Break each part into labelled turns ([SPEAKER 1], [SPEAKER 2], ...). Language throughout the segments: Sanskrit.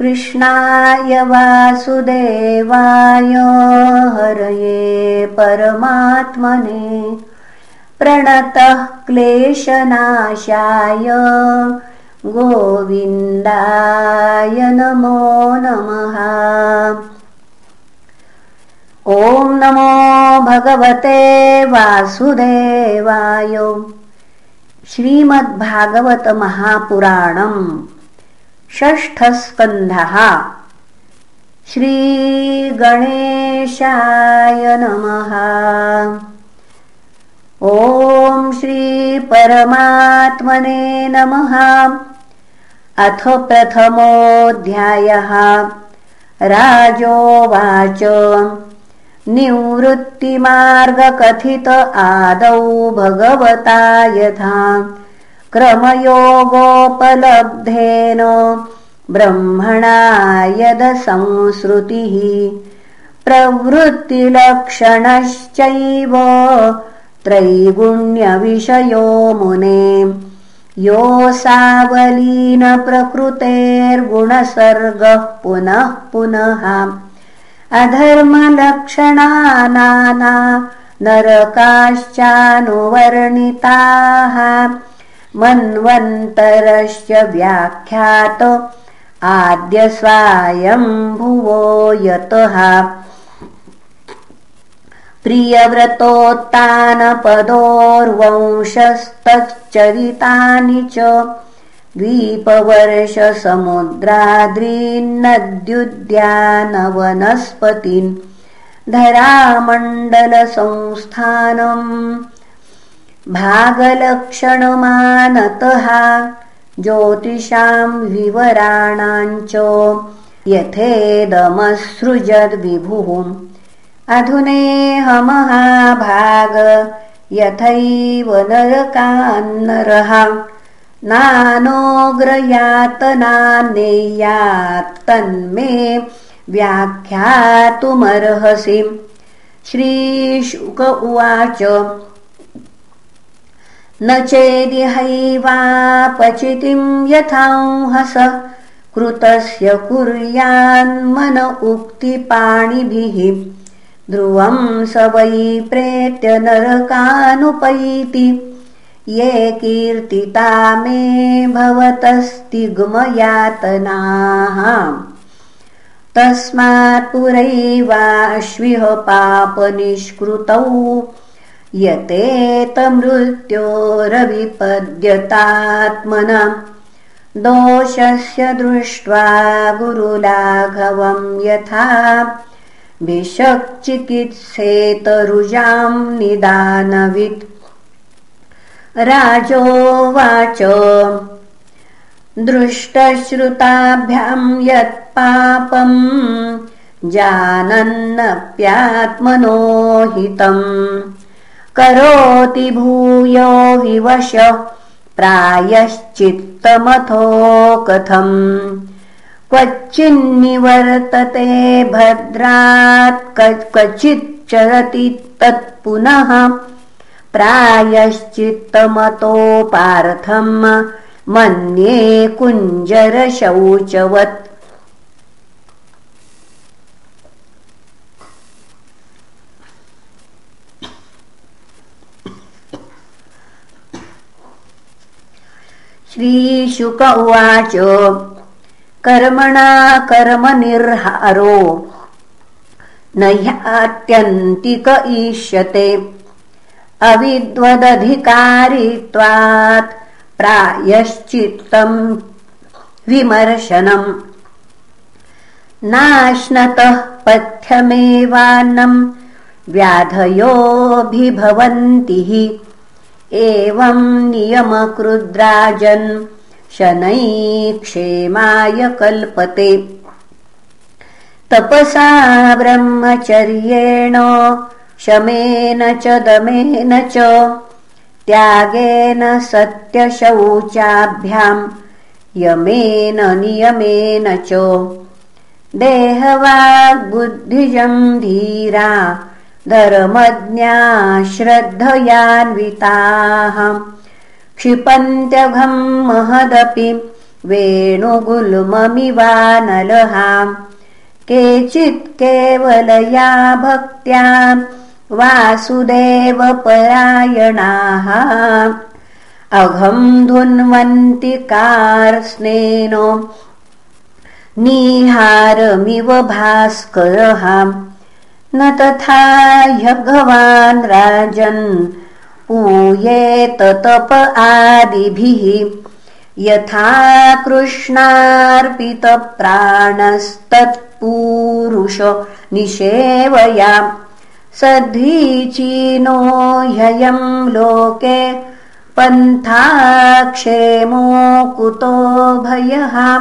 [SPEAKER 1] कृष्णाय वासुदेवाय हरये परमात्मने प्रणतः क्लेशनाशाय गोविन्दाय नमो नमः। ॐ नमो भगवते वासुदेवाय। श्रीमद्भागवतमहापुराणम् षष्ठस्कन्धः। श्रीगणेशाय नमः। ॐ श्रीपरमात्मने नमः। अथ प्रथमोऽध्यायः। राजोवाच। निवृत्तिमार्गकथित आदौ भगवता यथा क्रमयोगोपलब्धेन ब्रह्मणा यदसंसृतिः प्रवृत्तिलक्षणश्चैव त्रैगुण्यविषयो मुने। योऽसावलीनप्रकृतेर्गुणसर्गः पुनः पुनः। अधर्मलक्षणानाना नरकाश्चानुवर्णिताः मन्वन्तरश्च व्याख्यात आद्यस्वायम्भुवो यतः। प्रियव्रतोत्तानपदोर्वंशस्तच्चरितानि च द्वीपवर्षसमुद्राद्रीन्नद्युद्यानवनस्पतिन् धरामण्डलसंस्थानम् भागलक्षणमानतः ज्योतिषाम् विवराणाञ्च यथेदमसृजद्विभुः अधुनेहमहाभाग यथैव नरकान्नरः। नानोग्रयातनान्नेयात्तन्मे व्याख्यातुमर्हसि। श्रीशुक उवाच न चेदिहैवापचितिम् यथांहस कृतस्य कुर्यान्मन उक्तिपाणिभिः। ध्रुवम् स वै प्रेत्य नरकानुपैति ये कीर्तिता मे भवतस्तिग्मयातनाः। तस्मात् पुरैवाश्विह पापनिष्कृतौ यतेतमृत्योरविपद्यतात्मना दोषस्य दृष्ट्वा गुरुलाघवम् यथा। विषक्चिकित्सेतरुजाम् निदानवित्। राजोवाच। दृष्टश्रुताभ्याम् यत्पापम् जानन्नप्यात्मनो हितम् करोति भूयो विवश। प्रायश्चित्तमथो कथम्। क्वचिन्निवर्तते भद्रात् क्वचिच्चरति तत्पुनः प्रायश्चित्तमतो पार्थम्। मन्ये कुञ्जरशौचवत् श्रीशुक उवाच कर्मणा कर्मनिर्हारो न ह्यात्यन्तिक ईष्यते। अविद्वदधिकारित्वात् प्रायश्चित्तम् विमर्शनम्। नाश्नतः पथ्यमेवान्नम् व्याधयोऽभिभवन्ति हि एवम् नियमकृद्राजन् शनैक्षेमाय कल्पते। तपसा ब्रह्मचर्येण शमेन च दमेन च त्यागेन सत्यशौचाभ्याम् यमेन नियमेन च। देहवाग्बुद्धिजम् धीरा धर्मज्ञा श्रद्धयान्विताः क्षिपन्त्यघम् महदपि वेणुगुल्ममिवानलहाम् केचित् केवलया भक्त्या वासुदेवपरायणाः। अघम् धुन्वन्ति कार्स्नेन निहारमिव भास्करः न तथा ह्यभगवान् राजन्। पूयेत तप आदिभिः। यथा कृष्णार्पितप्राणस्तत्पूरुष निषेवया। सद्वीचीनो ह्ययम् लोके पन्थाक्षेमो कुतो भयः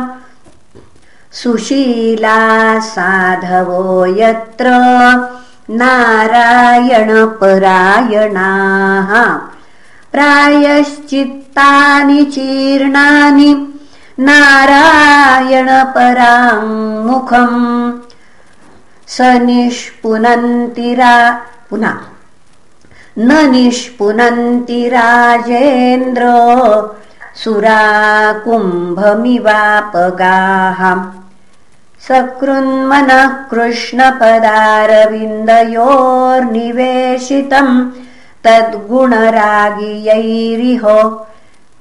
[SPEAKER 1] सुशीला साधवो यत्र नारायणपरायणाः। प्रायश्चित्तानि चीर्णानि नारायणपराङ्मुखम् स निष्पुनन्तिरा पुनः। न निष्पुनन्ति राजेन्द्र सुराकुम्भमिवापगाः। सकृन्मनः कृष्णपदारविन्दयोर्निवेशितम् तद्गुणरागियैरिह।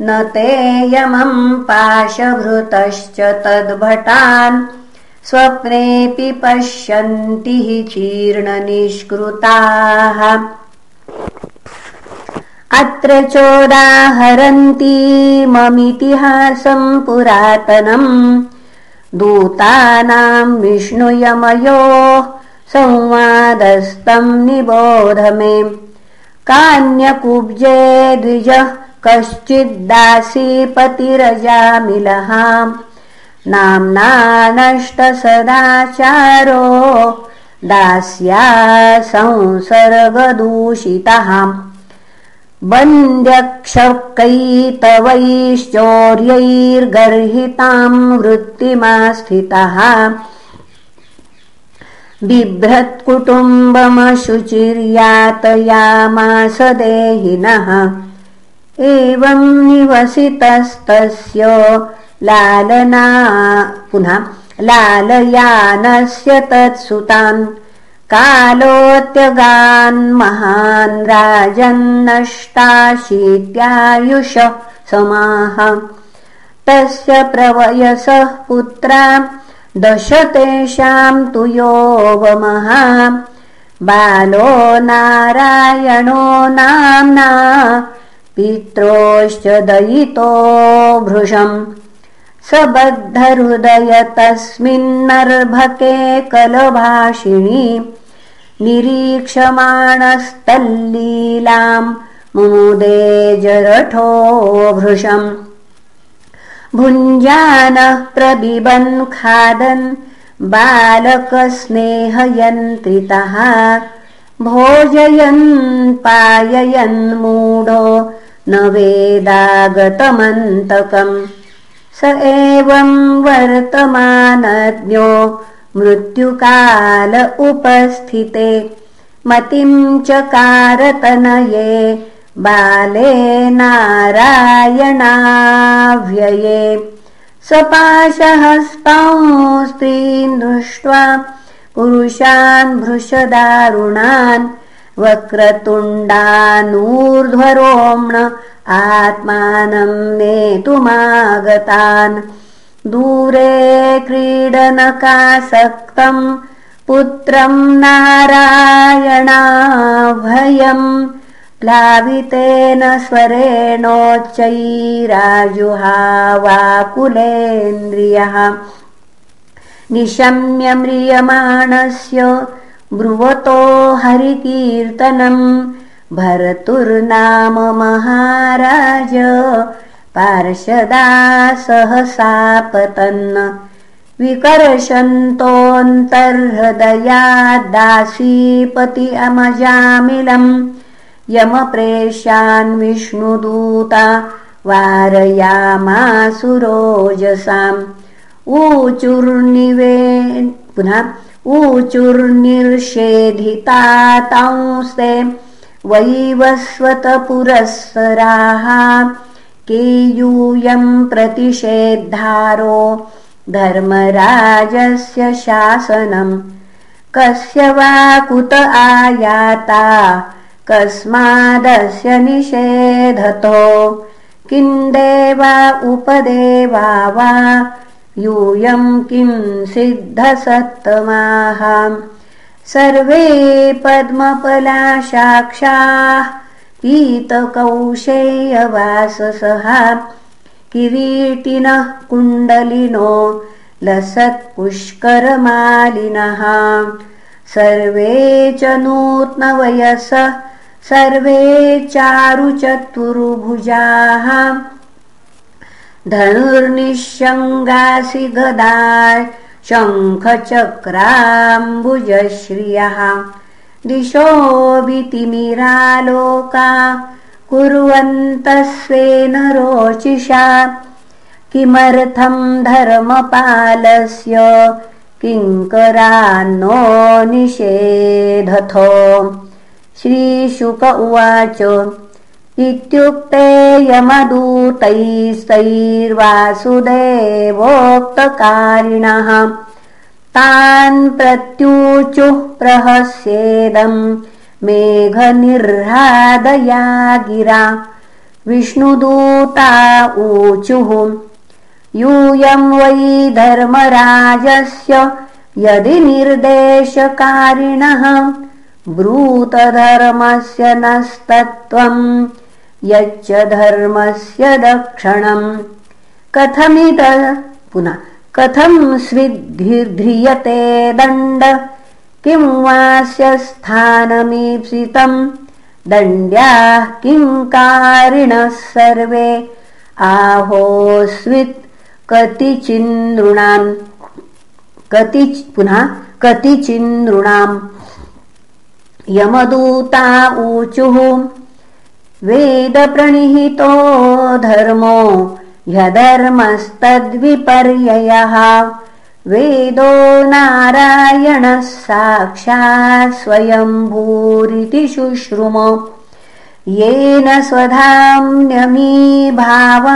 [SPEAKER 1] न तेयमम् पाशभृतश्च तद्भटान्। स्वप्नेऽपि पश्यन्ति हि चीर्णनिष्कृताः अत्र चोदाहरन्ती ममितिहासम् पुरातनम्। दूतानाम् विष्णुयमयो संवादस्तम् निबोध मे। कान्यकुब्जे द्विजः कश्चिद्दासीपतिरजामिलः नाम्ना नष्ट सदाचारो दास्या संसर्गदूषितः बन्द्यक्षकैतवैश्चौर्यैर्गर्हिताम् वृत्तिमास्थितः। बिभ्रत्कुटुम्बमशुचिर्यातयामास देहिनः एवम् निवसितस्तस्य लालना पुनः लालयानस्य तत्सुतान् कालोत्यगान् महान् राजन्नष्टाशीत्यायुष समाह। तस्य प्रवयसः पुत्रा दश तेषाम् तु योगमः बालो नारायणो नाम्ना पित्रोश्च दयितो भृशम्। सबद्धहृदय तस्मिन्नर्भके कलभाषिणी निरीक्षमाणस्तल्लीलाम् मुदे जरठो भृशम्। भुञ्जानः प्रबिबन् खादन् बालकस्नेहयन्त्रितः। भोजयन् पाययन् मूढो न वेदागतमन्तकम्। स एवं वर्तमानज्ञो मृत्युकाल उपस्थिते। मतिं च कारतनये बाले नारायणाव्यये। स्त्रीन् दृष्ट्वा पुरुषान् भृशदारुणान् वक्रतुण्डानूर्ध्वरोम्ण आत्मानं नेतुमागतान् दूरे क्रीडनकासक्तम् पुत्रम् नारायणाभयम् प्लावितेन स्वरेणोच्चैराजुहावाकुलेन्द्रियः। निशम्य म्रियमाणस्य ब्रुवतो हरिकीर्तनम्। भरतुर्नाम महाराज पार्षदा सहसापतन् विकर्षन्तोऽन्तर्हृदयाद्दासीपति अमजामिलम् यमप्रेष्यान् विष्णुदूता वारयामासुरोजसाम् ऊचुर्निवे पुनः ऊचुर्निर्षेधितांस्ते वैवस्वतपुरःसराः केयूयम् प्रतिषेद्धारो धर्मराजस्य शासनम् कस्य वा कुत आयाता कस्मादस्य निषेधतो। किम् देवा उपदेवा वा यूयम् किम् सिद्धसत्तमाः सर्वे पद्मपलाशाक्षाः पीतकौशेयवाससः किरीटिनः कुण्डलिनो लसत्पुष्करमालिनः। सर्वे च नूत्नवयस सर्वे चारुचतुर्भुजाः। धनुर्निशङ्गासि गदा शङ्खचक्राम्बुजश्रियः दिशो वितिमिरालोका कुर्वन्तस्वेन रोचिषा किमर्थम् धर्मपालस्य किङ्करान्नो निषेधथो श्रीशुक उवाच इत्युक्ते यमदूतैस्तैर्वासुदेवोक्तकारिणः तान् प्रत्यूचुः प्रहस्येदम् मेघनिर्हादया गिरा विष्णुदूता ऊचुः। यूयम् वै धर्मराजस्य यदि निर्देशकारिणः। ब्रूतधर्मस्य नस्तत्त्वम् यच्च धर्मस्य दक्षणम्। कथमिद पुनः कथम् स्विद्धिध्रियते दण्ड? किं वास्य स्थानमीप्सितम् दण्ड्याः किङ्कारिणः सर्वे? आहोस्वित् पुनः कतिचिन्नृणाम्। यमदूता ऊचुः। वेदप्रणिहितो धर्मो ह्यधर्मस्तद्विपर्ययः वेदो नारायणः साक्षात् स्वयम्भूरिति शुश्रुम। येन स्वधाम्यमीभाव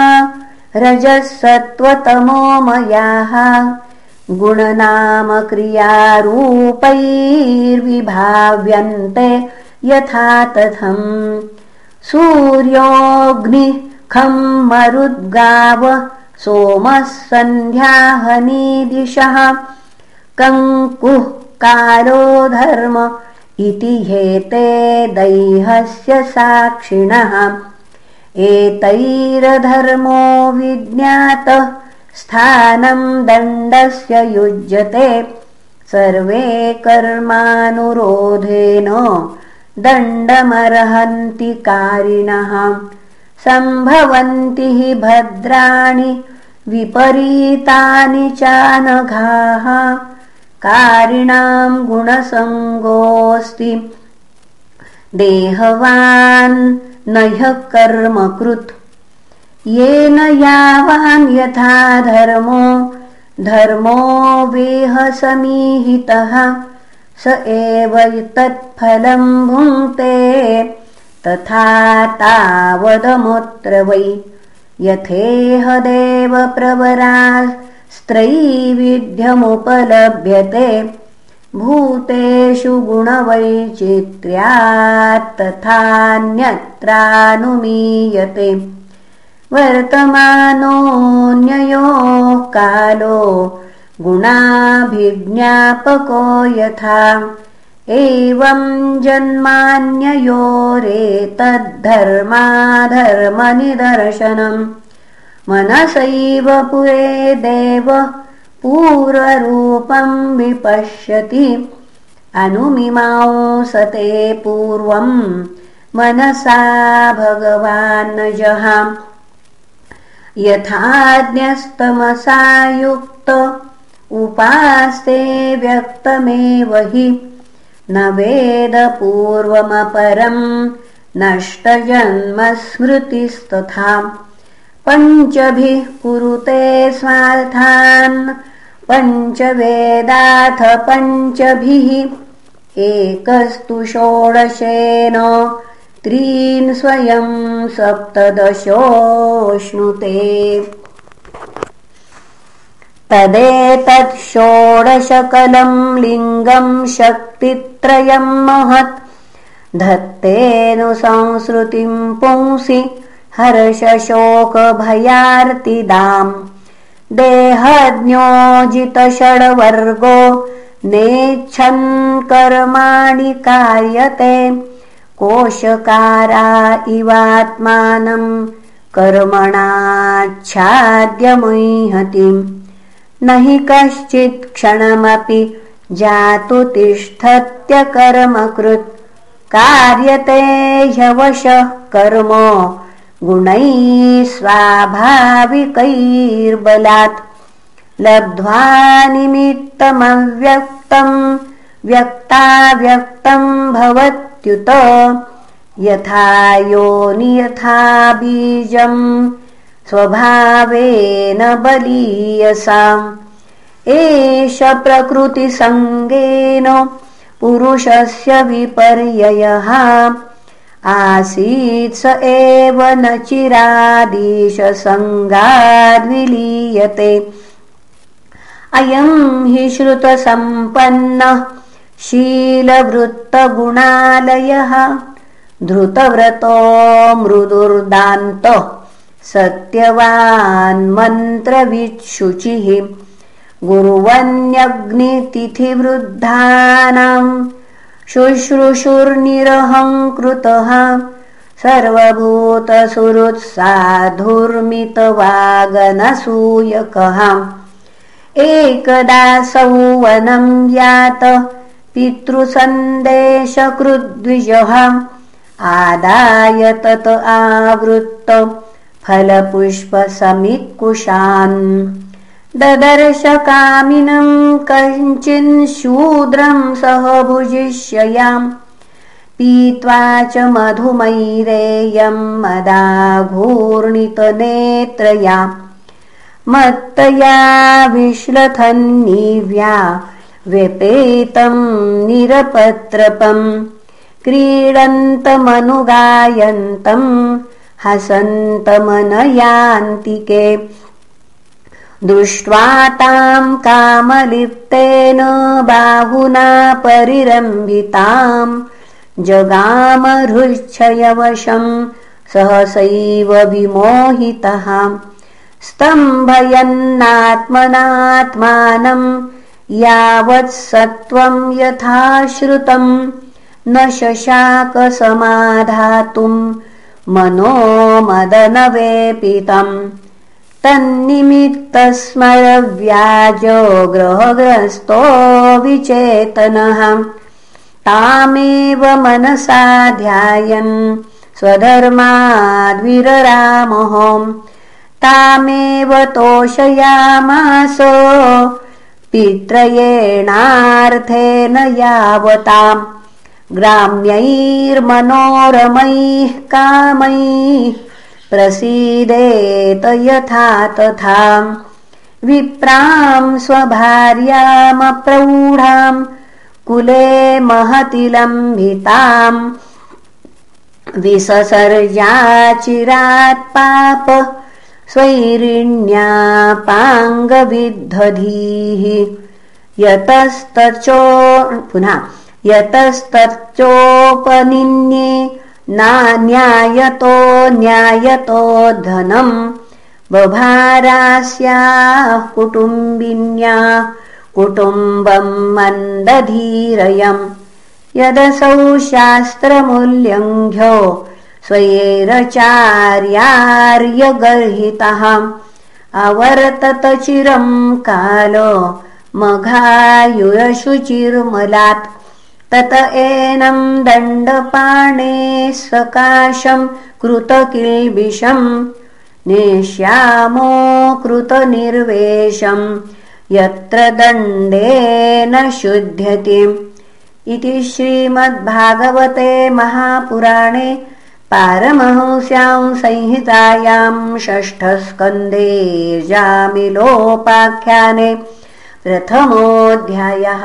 [SPEAKER 1] रजः सत्त्वतमोमयाः गुणनामक्रियारूपैर्विभाव्यन्ते यथा तथम्। सूर्योऽग्निः खम् मरुद्गाव सोमः सन्ध्याहनीदिशः कङ्कुः कालो धर्म इति हेते दैहस्य साक्षिणः। एतैरधर्मो विज्ञातः स्थानम् दण्डस्य युज्यते। सर्वे कर्मानुरोधेन दण्डमर्हन्ति कारिणः सम्भवन्ति हि भद्राणि विपरीतानि चानघाः। कारिणाम् गुणसङ्गोऽस्ति। देहवान् न ह्यः कर्मकृत् येन यावान् यथा धर्मो धर्मो वेहसमीहितः स एव तत्फलम् भुङ्क्ते तथा तावदमुत्र वै यथेह देवप्रवरा स्त्रैविध्यमुपलभ्यते भूतेषु गुणवैचित्र्यात्तथान्यत्रानुमीयते वर्तमानोऽन्ययोः कालो गुणाभिज्ञापको यथा एवम् जन्मान्ययोरेतद्धर्माधर्मनिदर्शनम् मनसैव पुरे देव पूर्वरूपम् विपश्यति। अनुमिमांसते पूर्वम् मनसा भगवान्नजः यथाज्ञस्तमसायुक्त उपास्ते व्यक्तमेव हि न वेदपूर्वमपरम् नष्टजन्मस्मृतिस्तथा पञ्चभिः कुरुते स्वार्थान् पञ्चवेदाथ पञ्चभिः। एकस्तु षोडशेन त्रीन् स्वयं सप्तदशोऽश्नुते तदेतत् षोडशकलं लिङ्गम् शक्तित्रयम् महत्। धत्तेनु संसृतिम् पुंसि हर्षशोकभयार्तिदाम्। देहज्ञोजितषड्वर्गो नेच्छन् कर्माणि कार्यते। कोशकारा इवात्मानम् कर्मणाच्छाद्यमुह्यतिम् न हि कश्चित् क्षणमपि जातु तिष्ठत्यकर्मकृत्। कार्यते ह्यवशः कर्म गुणैः स्वाभाविकैर्बलात्। लब्ध्वा निमित्तमव्यक्तम् व्यक्ताव्यक्तम् भवत्युत। यथा योनि यथा बीजम् स्वभावेन बलीयसाम् एष प्रकृतिसङ्गेन पुरुषस्य विपर्ययः। आसीत् स एव न चिरादीशसङ्गाद्विलीयते अयम् हि श्रुतसम्पन्नः शीलवृत्तगुणालयः। धृतव्रतो मृदुर्दान्तः सत्यवान्मन्त्रविच्छुचिः गुर्वन्यग्नितिथिवृद्धानाम् शुश्रूषुर्निरहङ्कृतः सर्वभूतसुहृत्साधुर्मितवागनसूयकः। एकदा सौवनम् यात पितृसन्देशकृद्विजः। आदाय तत आवृत्त फलपुष्पसमित्कुशान्। ददर्शकामिनम् कञ्चिन्शूद्रम् सह भुजिष्ययाम्। पीत्वा च मधुमैरेयम् मदाघूर्णितनेत्रया मत्तया विश्लथन्निव्या व्यपेतम् निरपत्रपम् क्रीडन्तमनुगायन्तम् हसन्तमनयान्तिके। दृष्ट्वा ताम् कामलिप्तेन बाहुना परिरम्भिताम् जगामहृच्छयवशम् सहसैव विमोहितः। स्तम्भयन्नात्मनात्मानम् यावत् सत्त्वम् यथा श्रुतम् न शशाकसमाधातुम् मनो मदनवेपितम् तन्निमित्तस्मरव्याजग्रहग्रस्तो विचेतनः। तामेव मनसा ध्यायन्। स्वधर्माद्विररामः। तामेव तोषयामास। पित्रयेणार्थेन यावताम् ग्राम्यैर्मनोरमैः कामैः प्रसीदेत यथा तथा। विप्राम् स्वभार्यामप्रौढाम् कुले महति लम्भिताम् विससर्जाचिरात् पाप स्वैरिण्यापाङ्गविद्धधीः। यतस्तचो पुनः यतस्तच्चोपनिन्ये नान्यायतो न्यायतो धनम् बभारास्याः कुटुम्बिन्या कुटुम्बम् मन्दधीरयम् यदसौ शास्त्रमूल्यङ्घ्यो स्वयैरचार्यार्यगर्हितः अवर्तत चिरम् काल मघायुरशुचिर्मलात् तत एनम् दण्डपाणे सकाशम् कृतकिल्बिषम् नेष्यामो कृतनिर्वेशम् यत्र दण्डेन शुध्यति। इति श्रीमद्भागवते महापुराणे पारमहंस्याम् संहितायाम् षष्ठस्कन्धे जामिलोपाख्याने प्रथमोऽध्यायः